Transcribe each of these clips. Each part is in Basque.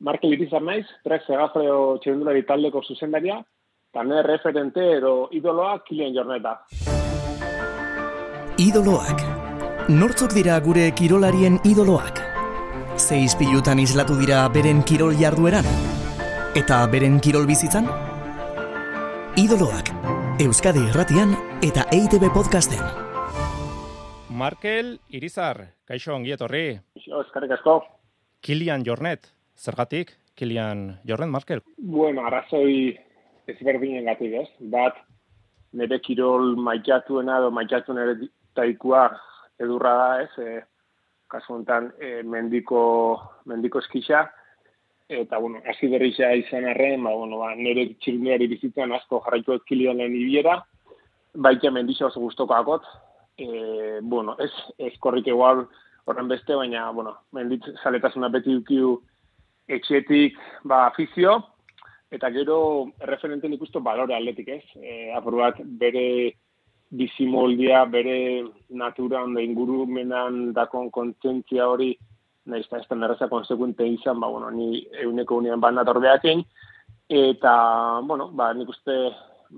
Markel Irizar naiz, Trek Segafreo txerendulari taldeko zuzendaria, eta nire referente edo idoloa Kilian Jorneta. Idoloak. Nortzuk dira gure kirolarien idoloak? Zeiz pilutan islatu dira beren kirol jardueran? Eta beren kirol bizitzan? Idoloak. Euskadi Erratian eta EITB Podcasten. Markel Irizar, kaixo ongi etorri. Eskarrik asko. Kilian Jornet, Zergatik, Kilian Jorren Markel? Bueno, arrazoi ezberdinen gatik, ez? Bat, nire kirol maikatuena edo maikatu nire taikua edurra da, ez? E, kasu honetan, e, mendiko, mendiko eskisa, eta, bueno, hasi berriza izan arren, ba, bueno, ba, nire txirundiari bizitzen asko jarraitu ez Kilian lehen ibiera, baita mendixo oso guztoko akot, e, bueno, ez, ez korrik egual horren beste, baina, bueno, mendit zaletasuna beti dukiu etxetik ba, afizio, eta gero referenten ikustu balore atletik ez. E, bat bere bizimoldia, bere natura onda ingurumenan dakon kontzentzia hori, nahiz eta ez da nerreza konsekuente izan, ba, bueno, ni euneko unean bat natorbeakin, eta, bueno, ba, nik uste,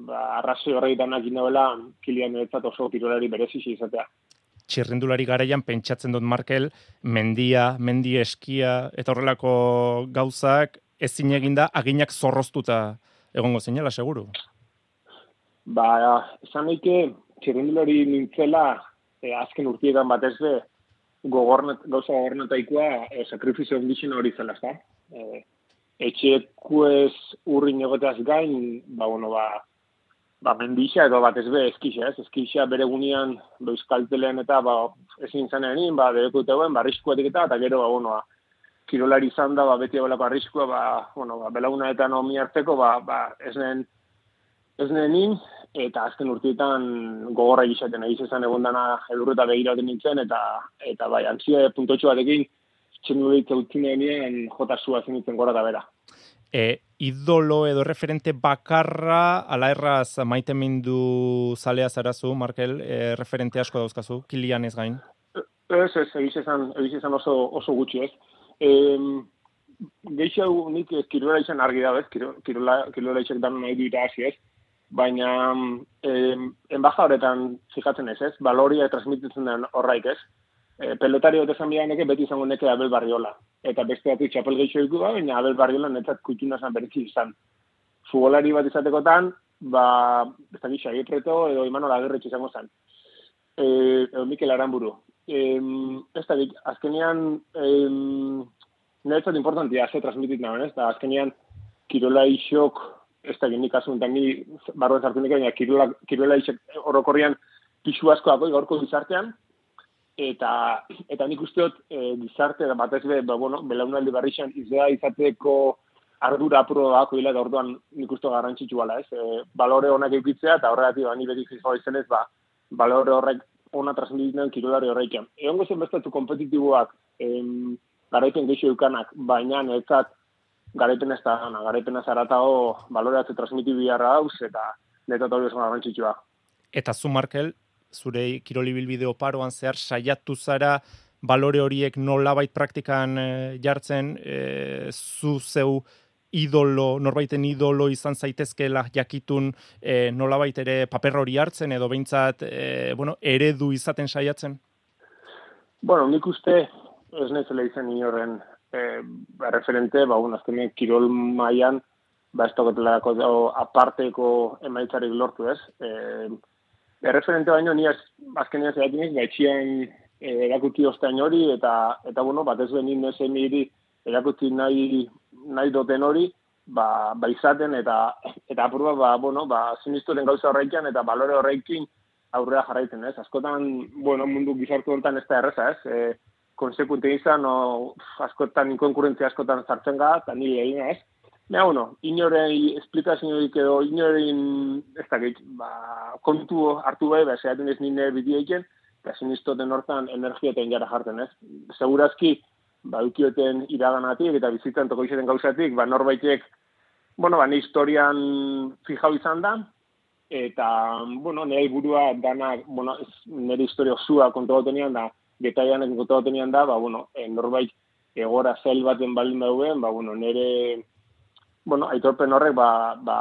ba, arrazio horretan akin kilian oso tirolari berezisi izatea txirrindulari garaian pentsatzen dut Markel, mendia, mendi eskia, eta horrelako gauzak ezin eginda aginak zorroztuta egongo zinela, seguru? Ba, esan daike, txirrindulari nintzela, e, azken urtietan batez be, gogornet, gauza gogornetaikoa e, sakrifizio ondixen hori zela, ezta? E, etxekuez urrin egoteaz gain, ba, bueno, ba, ba, mendixa edo bat ez be eskixa, ez? Eskixa bere gunean euskaltelean eta ba, ezin zanean ba, debeko guen, ba, eta, eta gero, ba, bueno, ba, kirolari izan da, ba, beti abelako arriskua, ba, bueno, ba, belauna eta nomi hartzeko, ba, ba, ez nien, ez eta azken urtietan gogorra egizaten, egiz esan egon dana edurreta behiraten nintzen, eta, eta bai, antzia puntotxo batekin, txendu ditu jota zua zen gora da bera e, idolo edo referente bakarra ala erraz maite mindu zalea zarazu, Markel, e, referente asko dauzkazu, kilian ez gain? Ez, ez, egiz esan, oso, oso gutxi ez. E, Geixau nik kirola izan argi da, ez? Kirola, kirola izan dan nahi dira hasi ez. Baina, eh, enbaja horretan fikatzen ez, ez? Baloria transmititzen den horraik ez e, pelotari hori esan neke beti izango neke Abel Barriola. Eta beste batu txapel gehiago iku da, baina Abel Barriola netzat kutxuna zan berezi izan. Futbolari bat izatekotan, ba, ez da gisa, preto edo imano lagerretxe izango zen. E, edo Mikel Aramburu. E, ez da, azkenean, e, netzat importantia, ze transmitit nagoen, ez da, azkenean, kirola isok, ez da, gindik asun, eta ni, barroen zartu nik, kirola, kirola isok orokorrian, pixu asko dago, gaurko gizartean, eta eta nik uste dut e, gizarte da batez be ba bueno belaunaldi barrixan izea izateko ardura apuro dako dela orduan nik uste garrantzitsu ez? E, balore onak edukitzea eta horregatik ba ni beti fijo izenez ba balore horrek ona transmititzen kirolari horrekin. Egongo zen bestatu kompetitiboak em garaipen gehiago eukanak baina netzat garaipen ez da gana garaipen zaratao baloreatze transmititu biharra hauz eta netzat hori garrantzitsua. Eta zu, Markel, zure kiroli bilbide oparoan zehar saiatu zara balore horiek nolabait praktikan e, jartzen e, zu zeu idolo, norbaiten idolo izan zaitezkela jakitun e, nolabait ere paper hori hartzen edo behintzat e, bueno, eredu izaten saiatzen? Bueno, nik uste ez nezela izan inorren e, referente, ba, un, azkenean kirol maian ba, ez aparteko emaitzarik lortu ez. E, erreferente baino ni azkenean zaitu niz, gaitxian eh, erakuti ostain hori, eta, eta bueno, bat ez benin nesen niri erakuti nahi, nahi doten hori, ba, ba izaten, eta, eta apurua, ba, bueno, ba, sinisturen gauza horreikin, eta balore horreikin aurrera jarraiten, ez? Askotan, bueno, mundu gizartu honetan ez da erreza, ez? E, konsekunte izan, o, askotan inkonkurentzia askotan zartzen gara, eta nire egin, ez? Ja, bueno, inorei esplikazioik edo inorein, ez da ba, kontu hartu bai, ba, zehaten ez nire bidioiken, eta sinistoten hortan energiaten jara jarten, ez? Segurazki, ba, ukioten iraganatik eta bizitzen toko izaten gauzatik, ba, norbaitek, bueno, ba, historian fijau izan da, eta, bueno, nire burua dana, bueno, nire historia osua kontu da, detaianek kontu da, ba, bueno, eh, norbait egora zail baten baldin dauen, ba, bueno, nire, bueno, aitorpen horrek, ba, ba,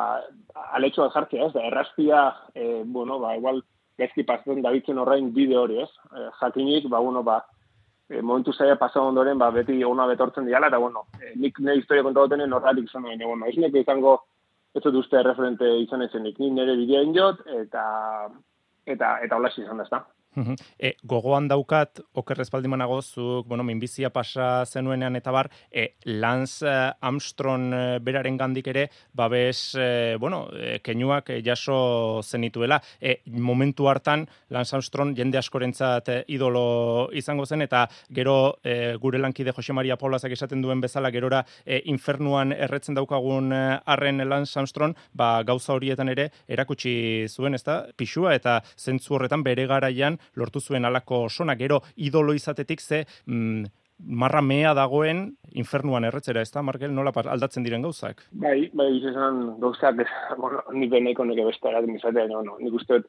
aletxoa jartzea, ez, da, errazpia, e, bueno, ba, igual, gaizki pasatzen dabitzen horrein bide hori, ez, e, jakinik, ba, bueno, ba, e, momentu zaila pasa ondoren, ba, beti ona betortzen diala, eta, bueno, e, nik nire historia konta gotenen horretik izan nahi, bueno, ez nek izango, ez dut uste referente izan ezen, nik nire bidean jot, eta, eta, eta hola izan da, ez da. E, gogoan daukat, okerrez baldimanago, zuk, bueno, minbizia pasa zenuenean eta bar, e, Lance eh, Armstrong eh, beraren gandik ere, babes, e, bueno, e, kenuak jaso zenituela. E, momentu hartan, Lance Armstrong jende askorentzat idolo izango zen, eta gero e, gure lankide Jose Maria Paulazak esaten duen bezala, gerora e, infernuan erretzen daukagun harren Lance Armstrong, ba, gauza horietan ere, erakutsi zuen, ezta, pixua, eta zentzu horretan bere garaian lortu zuen alako sona, gero idolo izatetik ze mm, marra mea dagoen infernuan erretzera, ez da, Markel, nola aldatzen diren gauzak? Bai, bai, izan gauzak, bueno, ni beneko nire beste eraten izatea, no, no, nik uste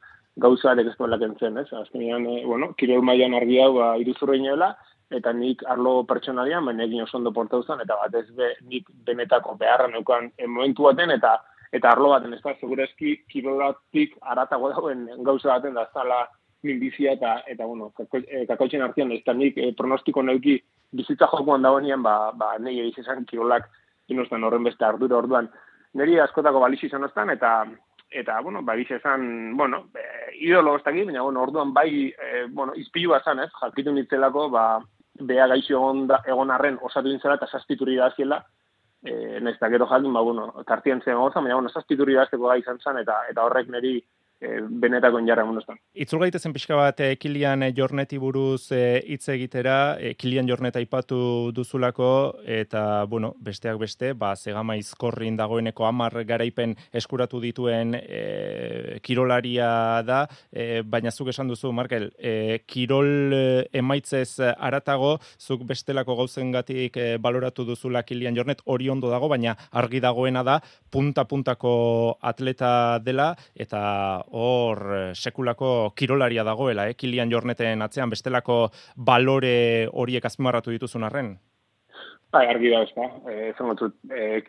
gauzarek ez duela kentzen, ez? Azkenean, eh, bueno, kirol maian argi hau, ba, iruzurreinoela, eta nik arlo pertsonalian, baina egin oso ondo porta eta bat ez be, nik benetako beharra neukan momentu baten, eta eta arlo baten, ez da, segurezki kirolatik aratago dauen gauza baten da, zala, minbizia eta, eta bueno, kakoitzen eh, artean, ez da nik eh, pronostiko neuki bizitza jokoan dagoenean, ba, ba nahi egiz esan kirolak inostan horren beste ardura orduan. Neri askotako balixi izan ostan, eta, eta, bueno, ba, esan, bueno, e, idolo ez baina, bueno, orduan bai, e, bueno, izpilu bat ez, jalkitu nitzelako, ba, beha gaixo egon, da, egon arren osatu dintzela eta sastituri da ziela, e, nahiz da gero jakin, ba, bueno, tartien zen goza, baina, bueno, sastituri da gai izan zen, eta, eta horrek neri, benetako injarra munduan. Itzul gaitezen pixka bat e, Kilian Jorneti buruz e, hitz egitera, e, Kilian Jornet aipatu duzulako, eta, bueno, besteak beste, ba, zegama izkorrin dagoeneko amar garaipen eskuratu dituen e, kirolaria da, e, baina zuk esan duzu, Markel, e, kirol emaitzez aratago, zuk bestelako gauzen gatik e, baloratu duzula Kilian Jornet, hori ondo dago, baina argi dagoena da, punta-puntako atleta dela, eta hor eh, sekulako kirolaria dagoela, eh? Kilian Jorneten atzean bestelako balore horiek azpimarratu dituzun arren? Bai, argi da, ezta. Eh, zen eh,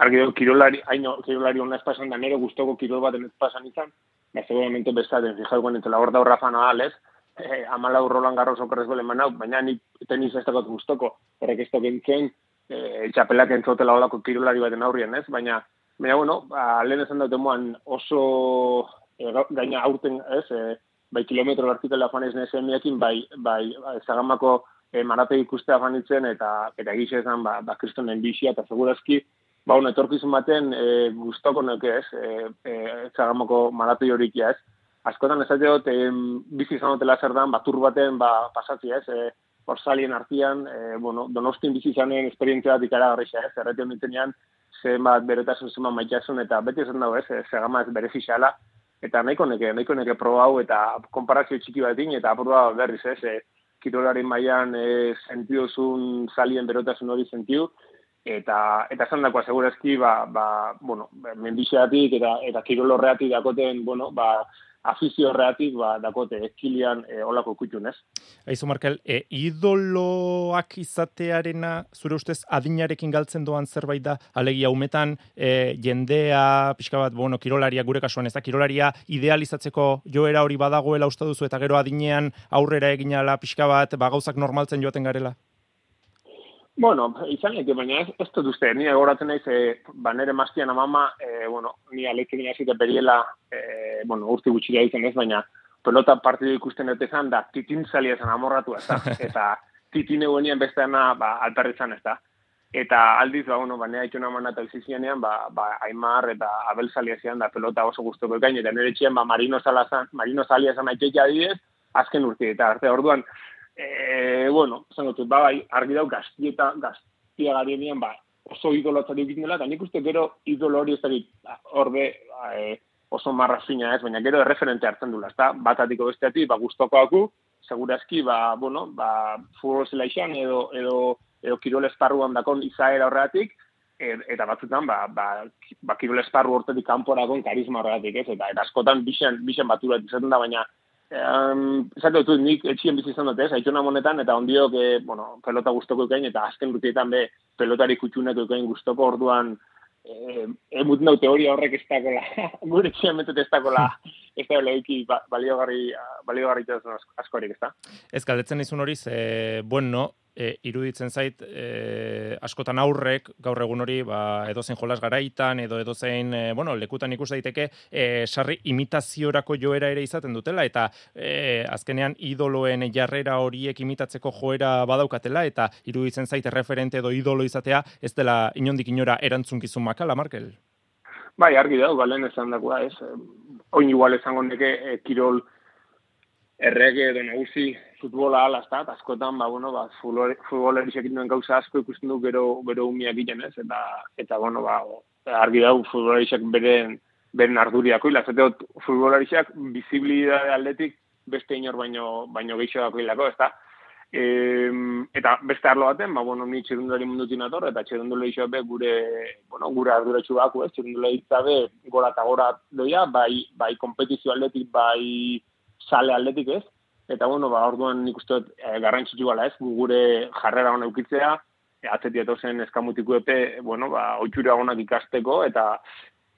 argi da, kirolari, haino, kirolari hona espasan da, nero guztoko kirol bat espasan izan, ba, seguramente bestaten, fijau guen, hor da horra fana alez, eh, amala urrolan garro sokerrez bele manau, baina ni tenis ez dagoet guztoko, horrek ez da eh, txapelak entzotela olako kirolari baten aurrien, ez? Baina, Baina, bueno, ba, lehen esan dut moan oso e, gaina aurten, ez, e, bai kilometro vertikala joan ez nezen bai, bai, bai zagamako e, marate ikustea joan itzen, eta, eta egize esan, ba, ba kristonen bizia, eta segurazki, ba, un etorkizun baten e, guztoko nuke ez, e, e, zagamako marate horik ez, askotan ez dut, e, bizi izan dutela zer dan, batur baten, ba, pasatzi ez, e, Orsalien artian, e, bueno, donostin bizi izanen esperientzia bat ikaragarrixa, ez, erretion ditzenean, zenbat beretasun zenbat maitasun, eta beti esan dago ez, segama ez bere fixala, eta nahiko neke, nahiko neke proba hau, eta konparazio txiki bat eta proba berriz ez, e, kirolaren maian e, sentiozun salien berotasun hori sentiu, eta eta esan dagoa segurazki, ba, ba, bueno, mendixeatik eta, eta kirolorreatik dakoten, bueno, ba, afizio horreatik ba, dakote eskilian e, olako kutxun, ez? Aizu, Markel, e, idoloak izatearena, zure ustez, adinarekin galtzen doan zerbait da, alegia umetan, e, jendea, pixka bat, bueno, kirolaria, gure kasuan ez da, kirolaria idealizatzeko joera hori badagoela usta duzu, eta gero adinean aurrera eginala pixka bat, ba, gauzak normaltzen joaten garela? Bueno, izan leke, baina ez, ez dut uste, nire goratzen naiz, e, ba, nire maztian amama, e, bueno, nire alekin nire zite beriela, e, bueno, urti gutxi izan ez, baina pelota partidu ikusten dut ezan, da titin zali ezan amorratu ez da, eta titin egunean besteana, ba, altarritzan ez da. Eta aldiz, ba, bueno, ba, nire haitxuna mana eta bizizianean, ba, ba, Aimar eta Abel zali da pelota oso guztuko ekain, eta nire txien, ba, Marino, Salazan, Marino zali ezan aitxekia adidez, azken urti, eta arte orduan, e, bueno, zango ba, bai, argi dau, gazti eta gaztia garien ba, oso idolo atzari egiten dela, eta nik uste gero idolo hori ez da ba, orde e, oso marra ez, baina gero erreferente hartzen dula, ez da, bat atiko besteati, ba, guztoko aku, segurazki, ba, bueno, ba, futbol zela izan, edo, edo, edo kirol esparruan dakon izaera horretik, e, eta batzutan, ba, ba, ba kirol esparru hortetik kanporakon karisma horretik, ez, eta, eta askotan bixen, bixen baturat izaten da, baina, Um, Zato dut, nik etxien bizi izan dut, ez, aitona monetan, eta ondiok, e, bueno, pelota guztoko ekain, eta azken rutietan be, pelotari kutxunak ekain guztoko orduan, eh, emut nau teoria horrek ez dakola, gure etxien metut ez dakola, ez da lehiki ba, baliogarri, baliogarri askorik, ez da? Ez galdetzen izun hori, ze, bueno, e, iruditzen zait e, askotan aurrek gaur egun hori ba edozein jolas garaitan edo edozein e, bueno lekutan ikus daiteke e, sarri imitaziorako joera ere izaten dutela eta e, azkenean idoloen jarrera horiek imitatzeko joera badaukatela eta iruditzen zait referente edo idolo izatea ez dela inondik inora erantzunkizun makala Markel Bai, argi da, balen esan dagoa, ez. Oin igual esango neke, e, kirol errege edo nagusi futbola ala, ez askotan, ba, bueno, ba, futboleri sekin gauza asko ikusten du gero, gero umiak egiten ez, eta, eta, bueno, ba, argi dau futboleri beren, beren arduriako, ila, zate futboleri bizibilidade aldetik beste inor baino, baino gehiago hilako, ez da? E, eta beste arlo baten, ba, bueno, ni txerundulari mundutin ator, eta txerundulari be gure, bueno, gure arduratxu bako, ez, txerundulari zabe gora eta gora doia, bai, bai kompetizio aldetik, bai sale aldetik ez, eta bueno, ba, orduan nik uste e, garrantzitsu gala ez, gure jarrera hona eukitzea, e, atzeti eto zen eskamutiku epe, bueno, ba, oitxura honak ikasteko, eta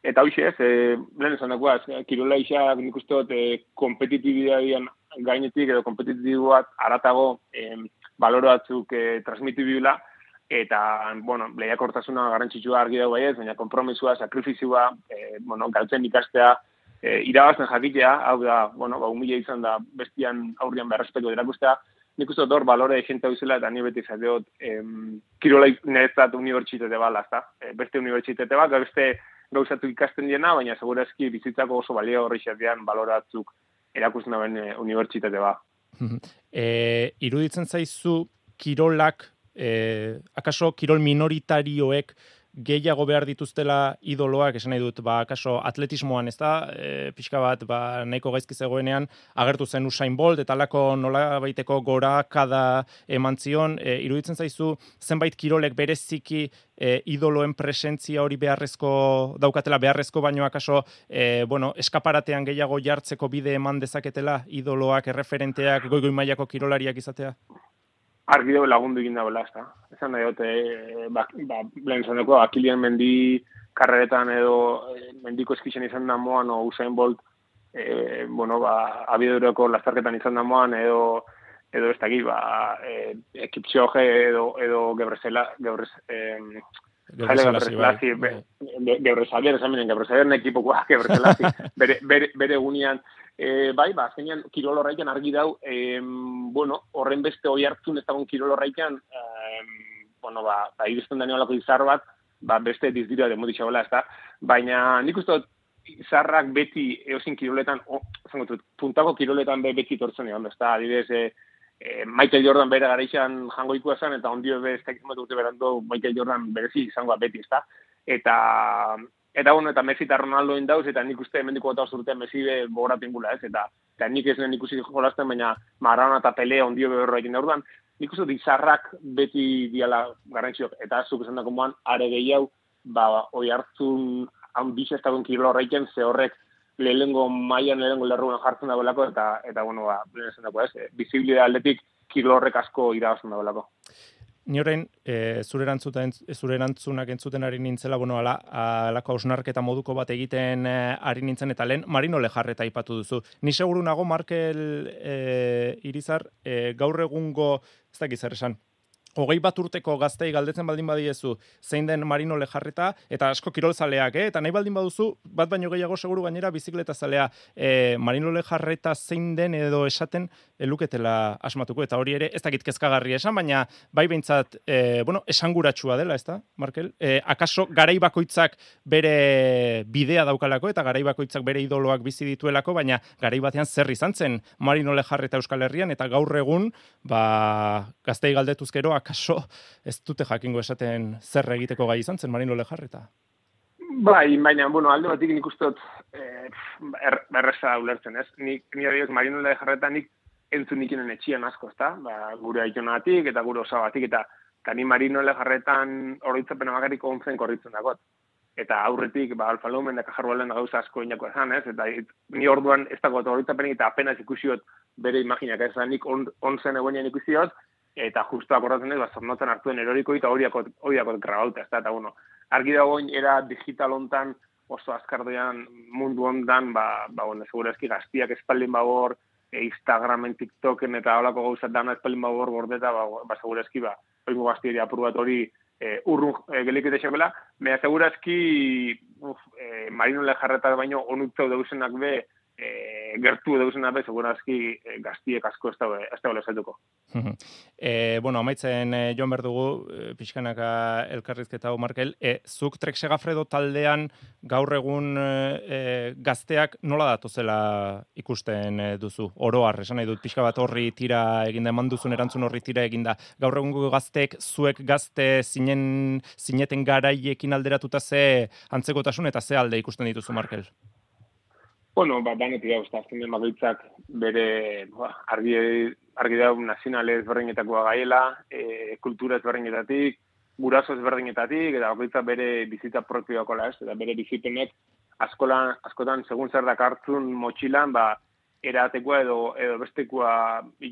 eta hoxe ez, e, lehen esan dagoa, ez, kirola isa nik uste dut e, kompetitibidean gainetik edo kompetitibuat aratago e, baloro batzuk e, transmitibila, eta, bueno, lehiakortasuna garrantzitsua argi dago ez, baina kompromisua, sakrifizioa, e, bueno, galtzen ikastea, e, irabazten jakitea, hau da, bueno, ba, humila izan da bestian aurrian beharrezpeko erakustea, nik uste dut balore egente hau eta ni beti zateot, em, kirola nerezat unibertsitate bala, ezta? E, beste unibertsitate bat, beste gauzatu ikasten diena, baina segurazki bizitzako oso balio horri xatean baloratzuk erakusten dauen e, unibertsitate bat. e, iruditzen zaizu kirolak, e, akaso kirol minoritarioek gehiago behar dituztela idoloak, esan nahi dut, ba, kaso atletismoan, ez da, e, pixka bat, ba, nahiko gaizki zegoenean, agertu zen Usain Bolt, eta lako nola baiteko gora kada eman zion, e, iruditzen zaizu, zenbait kirolek bereziki e, idoloen presentzia hori beharrezko, daukatela beharrezko baino akaso, e, bueno, eskaparatean gehiago jartzeko bide eman dezaketela idoloak, erreferenteak, goi-goi mailako kirolariak izatea? Argi dugu lagundu egin dagoela, ez da. Esan nahi dute, eh, ba, ba, lehen zan dugu, akilian mendi karreretan edo eh, mendiko eskixen izan da moan, o Usain Bolt, e, bueno, ba, abidureko lastarketan izan da moan, edo, edo ez dakit, ba, e, ekipzioge edo, edo gebresela, gebres, eh, Jale Gebreselasi, Gebreselasi, Gebreselasi, bere, bere, bere gunean, E, bai, ba, zenean kirol horraikan argi dau, e, bueno, horren beste oi hartzun ez dagoen kirol horraikan, e, bueno, ba, ba iristen dani olako izar bat, ba, beste dizdira demo ditxagoela, ez da, baina nik uste izarrak beti eosin kiroletan, oh, zango puntako kiroletan be beti tortzen egon, ez da, adibidez, e, e, Michael Jordan bere gareixan jango ikua zen, eta ondio be, ez da, urte berando, Michael Jordan berezi izango beti, ez da, eta Eta bueno, eta Messi eta Ronaldo indauz, eta nik uste emendiko eta urte Messi be bora pingula ez, eta, eta nik ez nien ikusi jolazten, baina Maradona eta Pelea ondio beberro egin da nik uste dizarrak beti diala garrantziok, eta zuk esan dako moan, are gehiago, ba, oi hartzun, hau ez dagoen kirlo horreiken, ze horrek lehengo maian lehengo lerruan jartzen dagoelako, eta, eta bueno, ba, lehen esan dako ez, e, aldetik kirlo horrek asko irabazten dagoelako ni orain e, zure erantzuta zure erantzunak entzuten ari nintzela bueno ala alako ausnarketa moduko bat egiten e, ari nintzen eta lehen Marino Lejarreta aipatu duzu. Ni seguru nago Markel e, Irizar e, gaur egungo ez dakiz zer esan hogei bat urteko gaztei galdetzen baldin badiezu zein den marino lejarreta, eta asko kirolzaleak, eh? eta nahi baldin baduzu, bat baino gehiago seguru gainera bizikleta zalea e, marino lejarreta zein den edo esaten eluketela asmatuko, eta hori ere ez dakit kezkagarri esan, baina bai behintzat, e, bueno, esanguratsua dela, ez da, Markel? E, akaso garai bakoitzak bere bidea daukalako, eta garai bakoitzak bere idoloak bizi dituelako, baina garai batean zer izan zen marino lejarreta euskal herrian, eta gaur egun, ba, gaztei galdetuz akaso ez dute jakingo esaten zer egiteko gai izan zen Marino Lejarreta. Bai, baina, bueno, alde batik nik uste dut eh, er, ulertzen, ez? Nik, ni adiok, Marino Lejarreta nik entzun nikinen etxian asko, ezta? Ba, gure aitonatik eta gure osabatik, eta, eta ni Marino Lejarretan horitzapena bakarrik onzen korritzen dago. eta aurretik ba Alfa Lumen eta Jarroalen gauza asko inako esan, ez? Eta ni orduan ez dago eta apenas ikusiot bere imaginak ez nik on, on zen egoenean ikusiot eta justu akordatzen ez, ba, zornotzen hartuen eroriko eta horiako, horiako grabauta, ez da, eta bueno, argi dagoen era digital ontan oso azkardoan mundu ondan, ba, ba bueno, segurazki gaztiak espaldin babor, e, Instagramen, TikToken eta holako gauzat dana espaldin babor gordeta, ba, ba segurazki, ba, oingo gaztiari apurbat hori e, urrun e, gelik eta xabela, mea segurazki, uf, e, marino lejarreta baino onutzau deusenak be, e, gertu zen abe, segurazki e, gaztiek asko ez da, ez da e, bueno, amaitzen e, joan behar dugu, e, pixkanaka elkarrizketa hau, Markel, e, zuk trek segafredo taldean gaur egun e, gazteak nola datozela ikusten e, duzu? Oroar, esan nahi dut, pixka bat horri tira eginda, eman duzun erantzun horri tira eginda. Gaur egun gazteek, zuek gazte zinen, zineten garaiekin alderatuta ze antzekotasun eta ze alde ikusten dituzu, Markel? Bueno, ba, danetik hau, azken den bakoitzak bere ba, argi, argi dago nazionale ezberdinetakoa gaiela, e, kultura ezberdinetatik, guraso ezberdinetatik, eta bakoitzak bere bizitza propioako ez, eta bere bizipenek askolan, askotan segun zer dakartzun motxilan, ba, eratekoa edo, edo bestekoa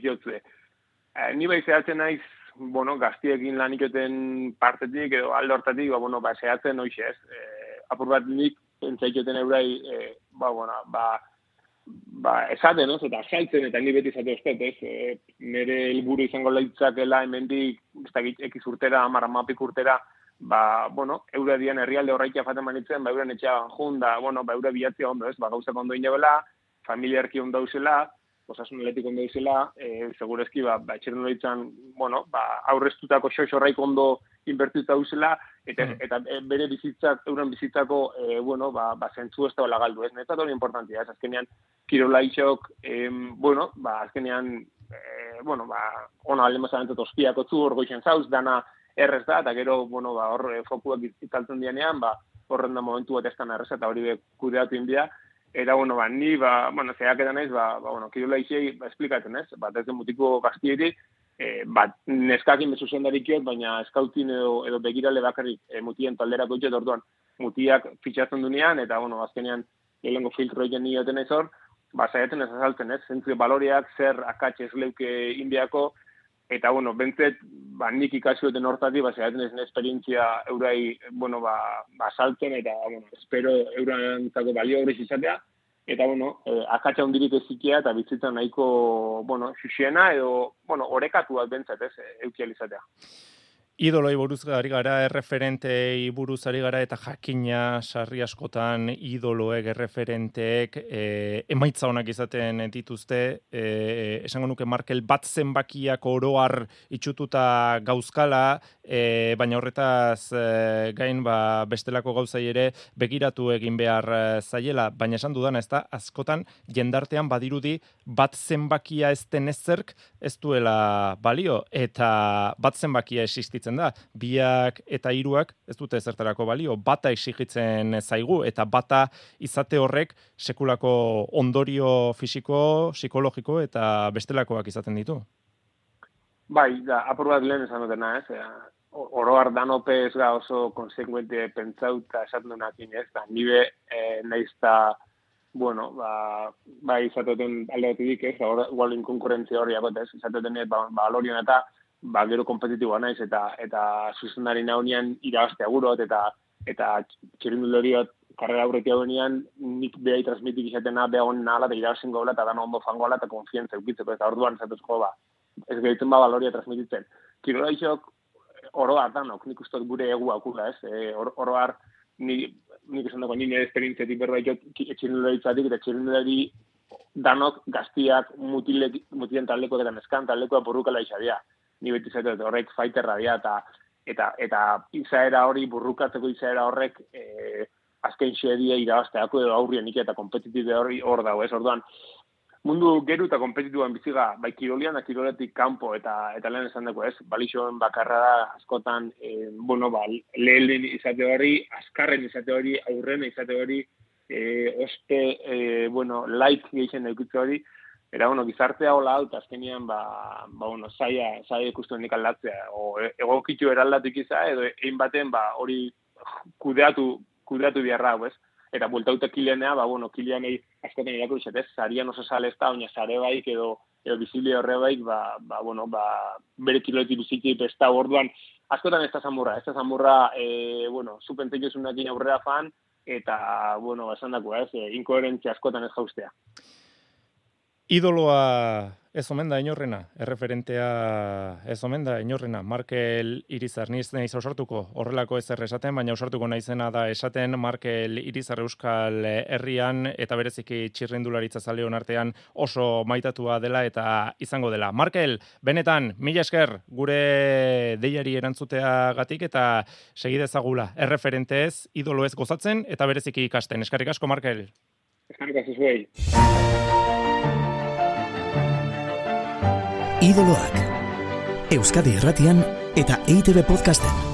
itotzue. E, ni bai zehatzen naiz, bueno, gaztiekin lan ikoten partetik edo aldo hortatik, ba, bueno, ba, zehatzen hoxe ez. E, apur bat nik entzaiketen eurai, e, ba, bueno, ba, ba, esaten, no? eta saltzen, eta ni beti zate ostet, ez? E, nire helburu izango leitzakela, hemendik, ez da ekiz urtera, amara mapik urtera, ba, bueno, eure dian herrialde horreikia faten manitzen, ba, euren etxea jun, da, bueno, ba, eure bilatzia ondo, ez? Ba, gauzak ondo inabela, familiarki ondo usela, osasun atletik ondo izela, e, segurezki, ba, ba etxeren bueno, ba, aurreztutako xoxorraik ondo inbertuta uzela, eta, mm. eta e, bere bizitzak, euren bizitzako, e, bueno, ba, ba zentzu ez da galdu, ez? Netzat hori importantia, ez? Azkenean, kirola itxok, e, bueno, ba, azkenean, e, bueno, ba, ona alde mazaren ospiako zu, hor goixen zauz, dana errez da, eta gero, bueno, ba, hor fokuak italtzen dianean, ba, horren da momentu bat ez errez, eta hori be, kudeatu india, Eta, bueno, ba, ni, ba, bueno, zeak edan ez, ba, ba, bueno, kirola izei, ba, esplikatzen ez, bat ez mutiko gaztieri, e, bat, neskakin bezu zendarikot, baina eskautin edo, edo begirale bakarrik e, mutien talderako itxet orduan, mutiak fitxatzen dunean, eta, bueno, azkenean, lehenko filtro egin nioten ez hor, ba, zaiatzen ez azaltzen ez, zentzu baloriak, zer akatxe ez leuke indiako, eta, bueno, bentzet, ba, nik ikasioten hortati, ba, zaiatzen ez esperientzia eurai, bueno, ba, ba, saltzen, eta, bueno, espero eurantzako balio hori izatea, eta bueno, eh, akatsa hundirik ezikia eta bizitzen nahiko, bueno, xuxiena edo, bueno, orekatuak bentzat, ez, eukializatea. Idoloi buruz gari gara, erreferentei buruz ari gara, eta jakina sarri askotan idoloek, erreferenteek, e, emaitza honak izaten dituzte, e, esango nuke Markel bat zenbakiak oroar itxututa gauzkala, e, baina horretaz e, gain ba, bestelako gauzai ere begiratu egin behar e, zaiela, baina esan dudana ez da, askotan jendartean badirudi bat zenbakia ez den ezerk ez duela balio, eta bat zenbakia existitzen da. Biak eta hiruak ez dute zertarako balio, bata exigitzen zaigu eta bata izate horrek sekulako ondorio fisiko, psikologiko eta bestelakoak izaten ditu. Bai, da, apur bat lehen esan dutena, ez? Oro ardan opez ga oso konsekuente pentsauta esaten duenak ez? Da, nibe eh, naizta bueno, ba, ba izateten alde batetik, ez, igual igual inkonkurentzia hori agotez, izateten ba, ba, eta ba, gero kompetitiboa naiz eta eta zuzendari naunian irabazte agurot eta eta txirinduloriot karrera aurreti hauenean nik behai transmitik izatena beha hon nala eta irabazin gola eta dano ondo fango ala eta konfientza eukitzeko eta orduan zatuzko ba ez gehitzen ba baloria transmititzen. Kirola isok oro hartanok nik ustot gure egu akula ez? E, oro har ni nik esan dago nire esperientzetik berda ikot txirindularitzatik eta txirindulari danok gaztiak mutilen taldeko eta meskan taldekoa borrukala izadia ni beti zaitu horrek fighterra dia eta eta eta izaera hori burrukatzeko izaera horrek eh azken xedia irabazteako edo aurrien eta kompetitibe hori hor dago, ez orduan mundu geru eta kompetitiboan biziga bai kirolian kiroletik kanpo eta eta lehen esan dugu, ez? Balixoen bakarra da askotan eh bueno, ba lehen izate hori, azkarren izate hori, aurren izate hori, eh oste eh bueno, like gehien edukitze hori, Era bueno, gizartea hola alta azkenean ba ba bueno, saia saia ikusten nik aldatzea o e, egokitu eraldatik iza edo egin baten ba hori kudeatu kudeatu biharra, ez? Eta bultaute kilenea, ba, bueno, kilenei askoten irakur ez? Zarian oso sale ez da, oina zare baik edo, edo bizibile horre baik, ba, ba, bueno, ba, bere kiloti biziki pesta orduan, askotan ez da zamurra, ez da zamurra, e, bueno, zupentek aurrera fan, eta, bueno, esan dako, ez, e, inkoherentzia askotan ez jaustea. Idoloa ez omen da inorrena, erreferentea ez omen da inorrena, Markel Irizar, niz nahi zausartuko horrelako ez esaten, baina ausartuko naizena da esaten Markel Irizar Euskal Herrian eta bereziki txirrindularitza zaleon artean oso maitatua dela eta izango dela. Markel, benetan, mila esker gure deiari erantzutea gatik eta segidezagula erreferentez idolo ez gozatzen eta bereziki ikasten. Eskarrik asko, Markel. Eskarrik asko idoloak. Euskadi Erratian eta EITB Podcasten.